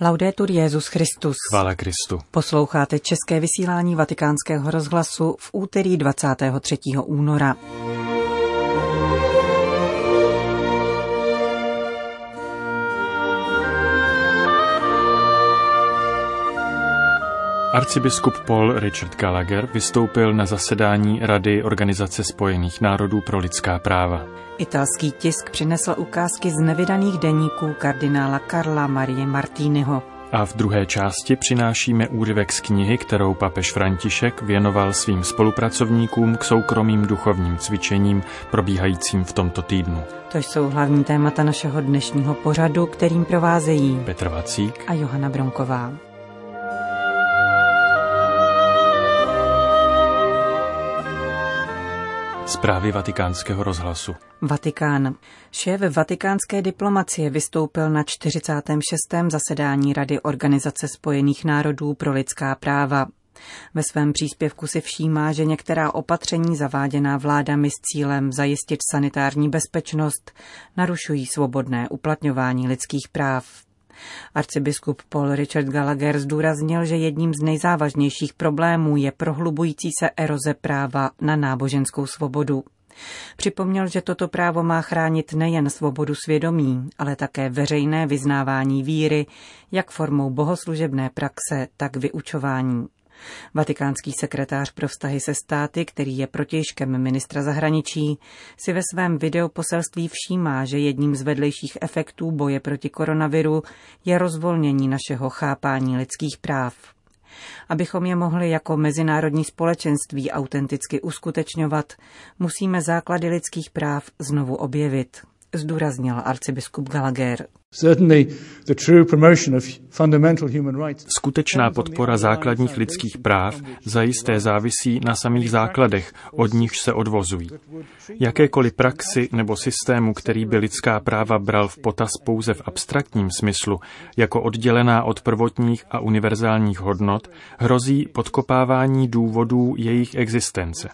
Laudetur Jezus Christus. Chvála Kristu. Posloucháte české vysílání Vatikánského rozhlasu v úterý 23. února. Arcibiskup Paul Richard Gallagher vystoupil na zasedání Rady Organizace spojených národů pro lidská práva. Italský tisk přinesl ukázky z nevydaných deníků kardinála Karla Marie Martiniho. A v druhé části přinášíme úryvek z knihy, kterou papež František věnoval svým spolupracovníkům k soukromým duchovním cvičením probíhajícím v tomto týdnu. To jsou hlavní témata našeho dnešního pořadu, kterým provázejí Petr Vacík a Johana Bronková. Zprávy vatikánského rozhlasu. Vatikán. Šéf vatikánské diplomacie vystoupil na 46. zasedání Rady Organizace spojených národů pro lidská práva. Ve svém příspěvku si všímá, že některá opatření zaváděná vládami s cílem zajistit sanitární bezpečnost narušují svobodné uplatňování lidských práv. Arcibiskup Paul Richard Gallagher zdůraznil, že jedním z nejzávažnějších problémů je prohlubující se eroze práva na náboženskou svobodu. Připomněl, že toto právo má chránit nejen svobodu svědomí, ale také veřejné vyznávání víry, jak formou bohoslužebné praxe, tak vyučování. Vatikánský sekretář pro vztahy se státy, který je protějškem ministra zahraničí, si ve svém videoposelství všímá, že jedním z vedlejších efektů boje proti koronaviru je rozvolnění našeho chápání lidských práv. Abychom je mohli jako mezinárodní společenství autenticky uskutečňovat, musíme základy lidských práv znovu objevit, zdůraznil arcibiskup Gallagher. Skutečná podpora základních lidských práv zajisté závisí na samých základech, od nichž se odvozují. Jakékoliv praxi nebo systému, který by lidská práva bral v potaz pouze v abstraktním smyslu, jako oddělená od prvotních a univerzálních hodnot, hrozí podkopávání důvodů jejich existence.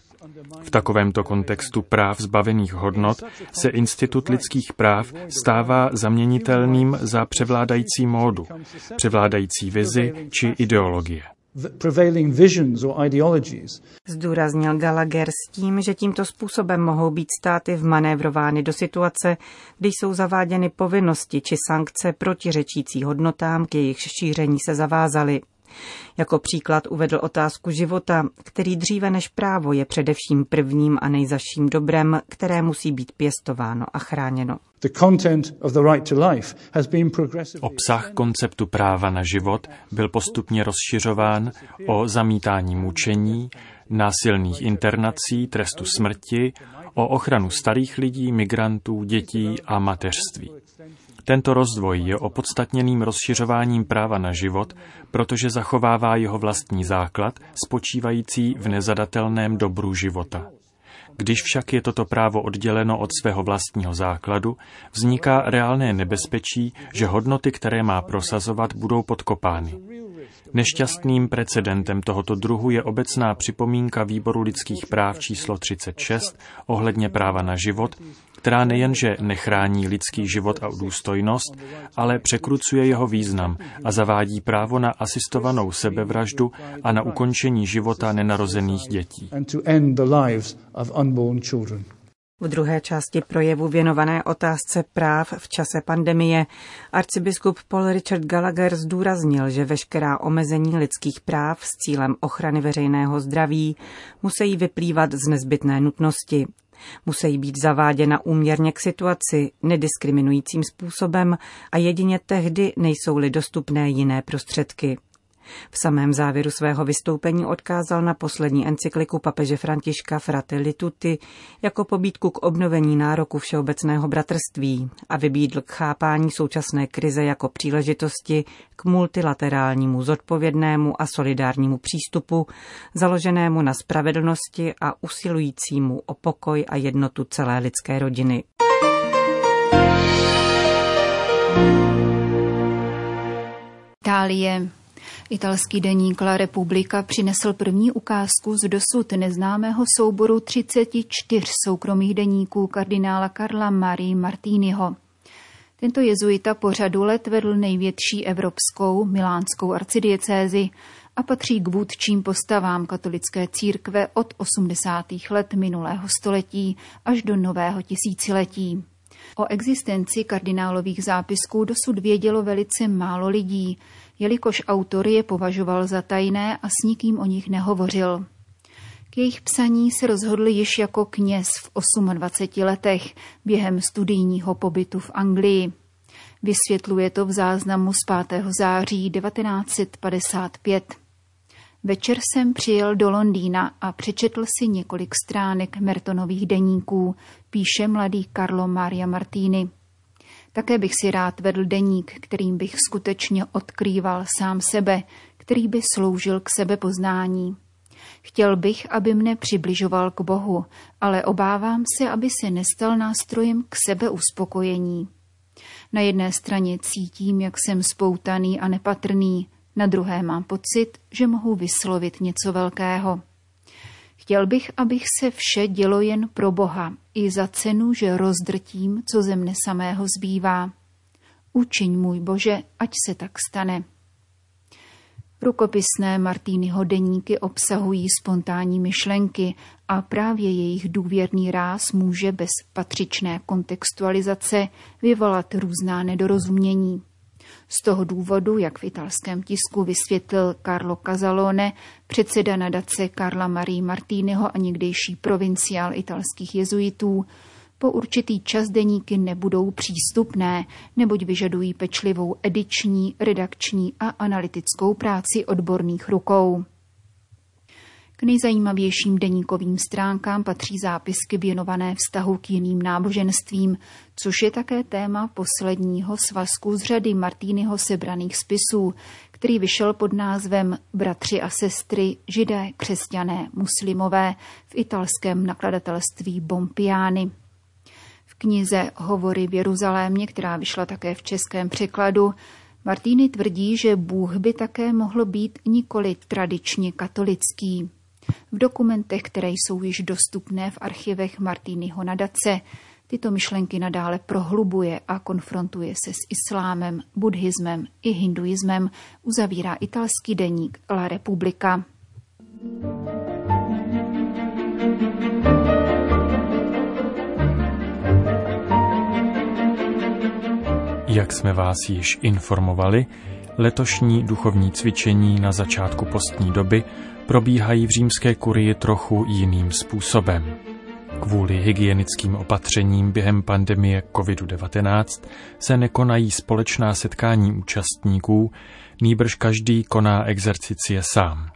V takovémto kontextu práv zbavených hodnot se institut lidských práv stává zaměnitelným za převládající módu, převládající vizi či ideologie. Zdůraznil Gallagher s tím, že tímto způsobem mohou být státy vmanévrovány do situace, kdy jsou zaváděny povinnosti či sankce protiřečící hodnotám, k jejich šíření se zavázaly. Jako příklad uvedl otázku života, který dříve než právo je především prvním a nejzaším dobrem, které musí být pěstováno a chráněno. Obsah konceptu práva na život byl postupně rozšiřován o zamítání mučení, násilných internací, trestu smrti, o ochranu starých lidí, migrantů, dětí a mateřství. Tento rozdvoj je opodstatněným rozšiřováním práva na život, protože zachovává jeho vlastní základ, spočívající v nezadatelném dobru života. Když však je toto právo odděleno od svého vlastního základu, vzniká reálné nebezpečí, že hodnoty, které má prosazovat, budou podkopány. Nešťastným precedentem tohoto druhu je obecná připomínka Výboru lidských práv číslo 36 ohledně práva na život, která nejenže nechrání lidský život a důstojnost, ale překrucuje jeho význam a zavádí právo na asistovanou sebevraždu a na ukončení života nenarozených dětí. V druhé části projevu věnované otázce práv v čase pandemie arcibiskup Paul Richard Gallagher zdůraznil, že veškerá omezení lidských práv s cílem ochrany veřejného zdraví musí vyplývat z nezbytné nutnosti. Musí být zaváděna úměrně k situaci, nediskriminujícím způsobem a jedině tehdy nejsou-li dostupné jiné prostředky. V samém závěru svého vystoupení odkázal na poslední encykliku papeže Františka Fratelli Tutti jako pobídku k obnovení nároku všeobecného bratrství a vybídl k chápání současné krize jako příležitosti k multilaterálnímu, zodpovědnému a solidárnímu přístupu, založenému na spravedlnosti a usilujícímu o pokoj a jednotu celé lidské rodiny. Itálie. Italský deník La Repubblica přinesl první ukázku z dosud neznámého souboru 34 soukromých deníků kardinála Karla Marie Martiniho. Tento jezuita po řadu let vedl největší evropskou milánskou arcidiecézi a patří k vůdčím postavám katolické církve od 80. let minulého století až do nového tisíciletí. O existenci kardinálových zápisků dosud vědělo velice málo lidí, jelikož autor je považoval za tajné a s nikým o nich nehovořil. K jejich psaní se rozhodl již jako kněz v 28 letech během studijního pobytu v Anglii. Vysvětluje to v záznamu z 5. září 1955. Večer jsem přijel do Londýna a přečetl si několik stránek Mertonových deníků, píše mladý Carlo Maria Martini. Také bych si rád vedl deník, kterým bych skutečně odkrýval sám sebe, který by sloužil k sebepoznání. Chtěl bych, aby mne přibližoval k Bohu, ale obávám se, aby se nestal nástrojem k sebeuspokojení. Na jedné straně cítím, jak jsem spoutaný a nepatrný, na druhé mám pocit, že mohu vyslovit něco velkého. Chtěl bych, abych se vše dělo jen pro Boha, i za cenu, že rozdrtím, co ze mne samého zbývá. Učiň můj Bože, ať se tak stane. Rukopisné Martýnyho deníky obsahují spontánní myšlenky a právě jejich důvěrný ráz může bez patřičné kontextualizace vyvolat různá nedorozumění. Z toho důvodu, jak v italském tisku vysvětlil Carlo Casalone, předseda nadace Carla Marie Martiniho a někdejší provinciál italských jezuitů, po určitý čas deníky nebudou přístupné, neboť vyžadují pečlivou ediční, redakční a analytickou práci odborných rukou. K nejzajímavějším deníkovým stránkám patří zápisky věnované vztahu k jiným náboženstvím, což je také téma posledního svazku z řady Martýnyho sebraných spisů, který vyšel pod názvem Bratři a sestry, židé, křesťané, muslimové v italském nakladatelství Bompiány. V knize Hovory v Jeruzalémě, která vyšla také v českém překladu, Martýny tvrdí, že Bůh by také mohl být nikoli tradičně katolický. V dokumentech, které jsou již dostupné v archivech Martýnyho nadace, tyto myšlenky nadále prohlubuje a konfrontuje se s islámem, buddhismem i hinduismem, uzavírá italský deník La Repubblica. Jak jsme vás již informovali, letošní duchovní cvičení na začátku postní doby probíhají v římské kurii trochu jiným způsobem. Kvůli hygienickým opatřením během pandemie COVID-19 se nekonají společná setkání účastníků, nýbrž každý koná exercicie sám.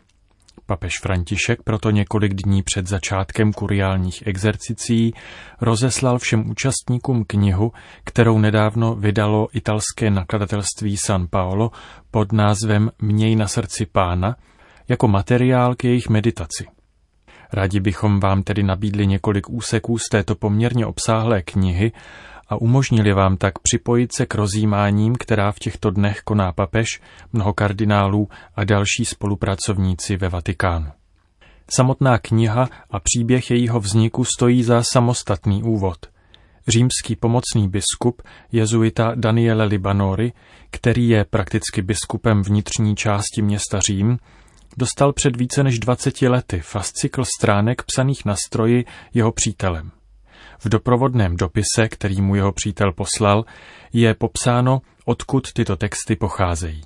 Papež František proto několik dní před začátkem kuriálních exercicí rozeslal všem účastníkům knihu, kterou nedávno vydalo italské nakladatelství San Paolo pod názvem Měj na srdci pána, jako materiál k jejich meditaci. Rádi bychom vám tedy nabídli několik úseků z této poměrně obsáhlé knihy a umožnili vám tak připojit se k rozjímáním, která v těchto dnech koná papež, mnoho kardinálů a další spolupracovníci ve Vatikánu. Samotná kniha a příběh jejího vzniku stojí za samostatný úvod. Římský pomocný biskup, jezuita Daniele Libanori, který je prakticky biskupem vnitřní části města Řím, dostal před více než 20 lety fascikl stránek psaných na stroji jeho přítelem. V doprovodném dopise, který mu jeho přítel poslal, je popsáno, odkud tyto texty pocházejí.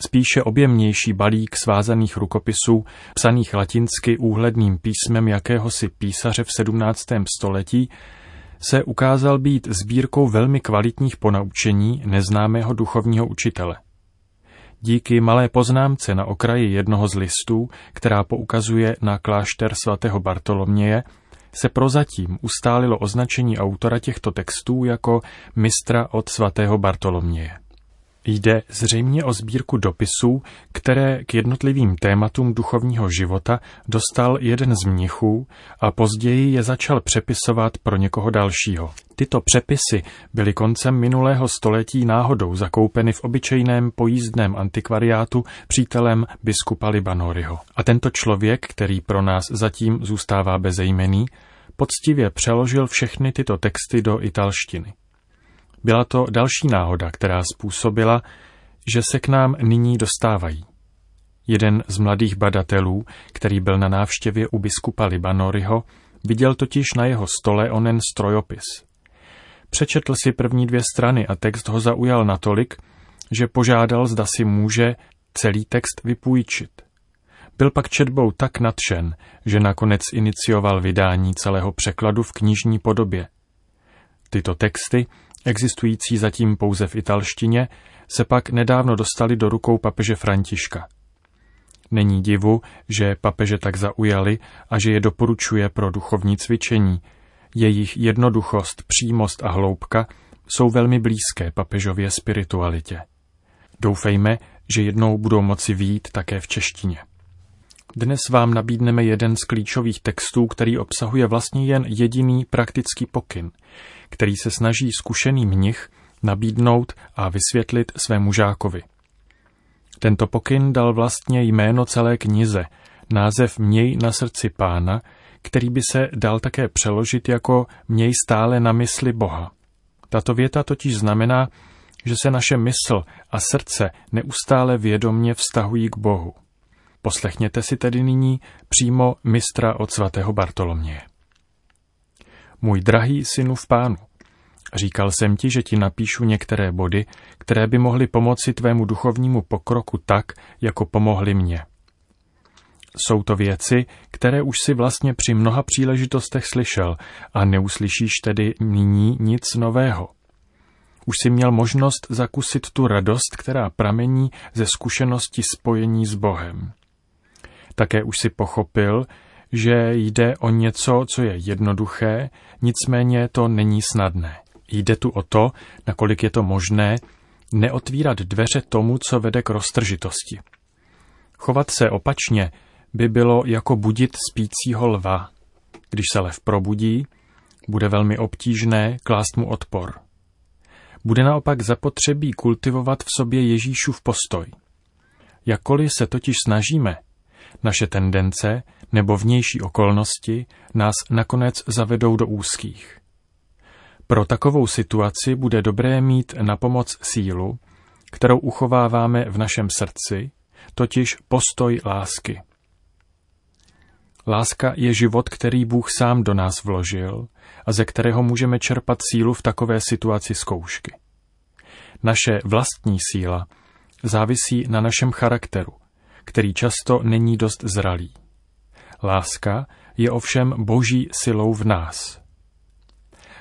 Spíše objemnější balík svázaných rukopisů, psaných latinsky úhledným písmem jakéhosi písaře v 17. století, se ukázal být sbírkou velmi kvalitních ponaučení neznámého duchovního učitele. Díky malé poznámce na okraji jednoho z listů, která poukazuje na klášter svatého Bartoloměje, se prozatím ustálilo označení autora těchto textů jako mistra od svatého Bartoloměje. Jde zřejmě o sbírku dopisů, které k jednotlivým tématům duchovního života dostal jeden z mnichů a později je začal přepisovat pro někoho dalšího. Tyto přepisy byly koncem minulého století náhodou zakoupeny v obyčejném pojízdném antikvariátu přítelem biskupa Libanoriho. A tento člověk, který pro nás zatím zůstává bezejmený, poctivě přeložil všechny tyto texty do italštiny. Byla to další náhoda, která způsobila, že se k nám nyní dostávají. Jeden z mladých badatelů, který byl na návštěvě u biskupa Libanoriho, viděl totiž na jeho stole onen strojopis. Přečetl si první dvě strany a text ho zaujal natolik, že požádal, zda si může celý text vypůjčit. Byl pak četbou tak nadšen, že nakonec inicioval vydání celého překladu v knižní podobě. Tyto texty, existující zatím pouze v italštině, se pak nedávno dostali do rukou papeže Františka. Není divu, že papeže tak zaujali a že je doporučuje pro duchovní cvičení. Jejich jednoduchost, přímost a hloubka jsou velmi blízké papežově spiritualitě. Doufejme, že jednou budou moci výjít také v češtině. Dnes vám nabídneme jeden z klíčových textů, který obsahuje vlastně jen jediný praktický pokyn, který se snaží zkušený mnich nabídnout a vysvětlit svému žákovi. Tento pokyn dal vlastně jméno celé knize, název Měj na srdci pána, který by se dal také přeložit jako Měj stále na mysli Boha. Tato věta totiž znamená, že se naše mysl a srdce neustále vědomně vztahují k Bohu. Poslechněte si tedy nyní přímo mistra od svatého Bartoloměje. Můj drahý synu v pánu, říkal jsem ti, že ti napíšu některé body, které by mohly pomoci tvému duchovnímu pokroku tak, jako pomohly mně. Jsou to věci, které už si vlastně při mnoha příležitostech slyšel a neuslyšíš tedy nyní nic nového. Už si měl možnost zakusit tu radost, která pramení ze zkušenosti spojení s Bohem. Také už si pochopil, že jde o něco, co je jednoduché, nicméně to není snadné. Jde tu o to, nakolik je to možné, neotvírat dveře tomu, co vede k roztržitosti. Chovat se opačně by bylo jako budit spícího lva. Když se lev probudí, bude velmi obtížné klást mu odpor. Bude naopak zapotřebí kultivovat v sobě Ježíšův postoj. Jakkoliv se totiž snažíme, naše tendence nebo vnější okolnosti nás nakonec zavedou do úzkých. Pro takovou situaci bude dobré mít na pomoc sílu, kterou uchováváme v našem srdci, totiž postoj lásky. Láska je život, který Bůh sám do nás vložil a ze kterého můžeme čerpat sílu v takové situaci zkoušky. Naše vlastní síla závisí na našem charakteru, který často není dost zralý. Láska je ovšem boží silou v nás.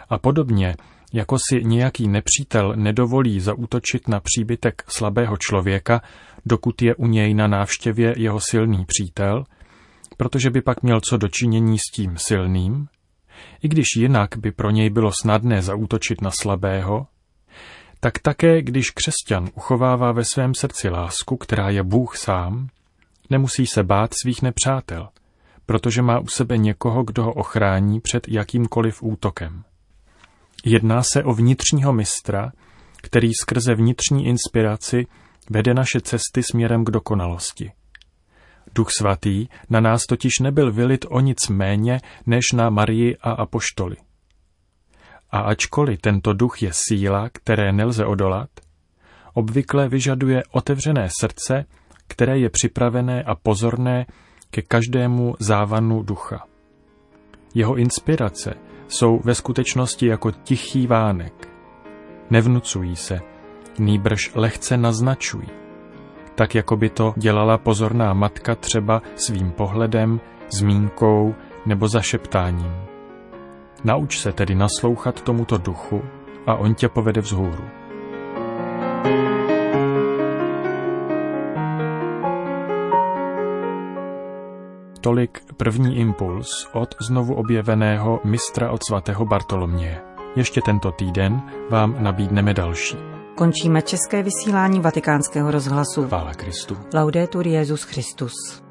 A podobně, jako si nějaký nepřítel nedovolí zaútočit na příbytek slabého člověka, dokud je u něj na návštěvě jeho silný přítel, protože by pak měl co dočinění s tím silným, i když jinak by pro něj bylo snadné zaútočit na slabého, tak také když křesťan uchovává ve svém srdci lásku, která je Bůh sám, nemusí se bát svých nepřátel, protože má u sebe někoho, kdo ho ochrání před jakýmkoliv útokem. Jedná se o vnitřního mistra, který skrze vnitřní inspiraci vede naše cesty směrem k dokonalosti. Duch svatý na nás totiž nebyl vylit o nic méně než na Marii a apoštoli. A ačkoliv tento duch je síla, které nelze odolat, obvykle vyžaduje otevřené srdce, které je připravené a pozorné ke každému závanu ducha. Jeho inspirace jsou ve skutečnosti jako tichý vánek. Nevnucují se, nýbrž lehce naznačují. Tak jako by to dělala pozorná matka třeba svým pohledem, zmínkou nebo zašeptáním. Nauč se tedy naslouchat tomuto duchu a on tě povede vzhůru. Tolik první impuls od znovu objeveného mistra od svatého Bartoloměje. Ještě tento týden vám nabídneme další. Končíme české vysílání vatikánského rozhlasu. Chvála Kristu. Laudetur Jezus Christus.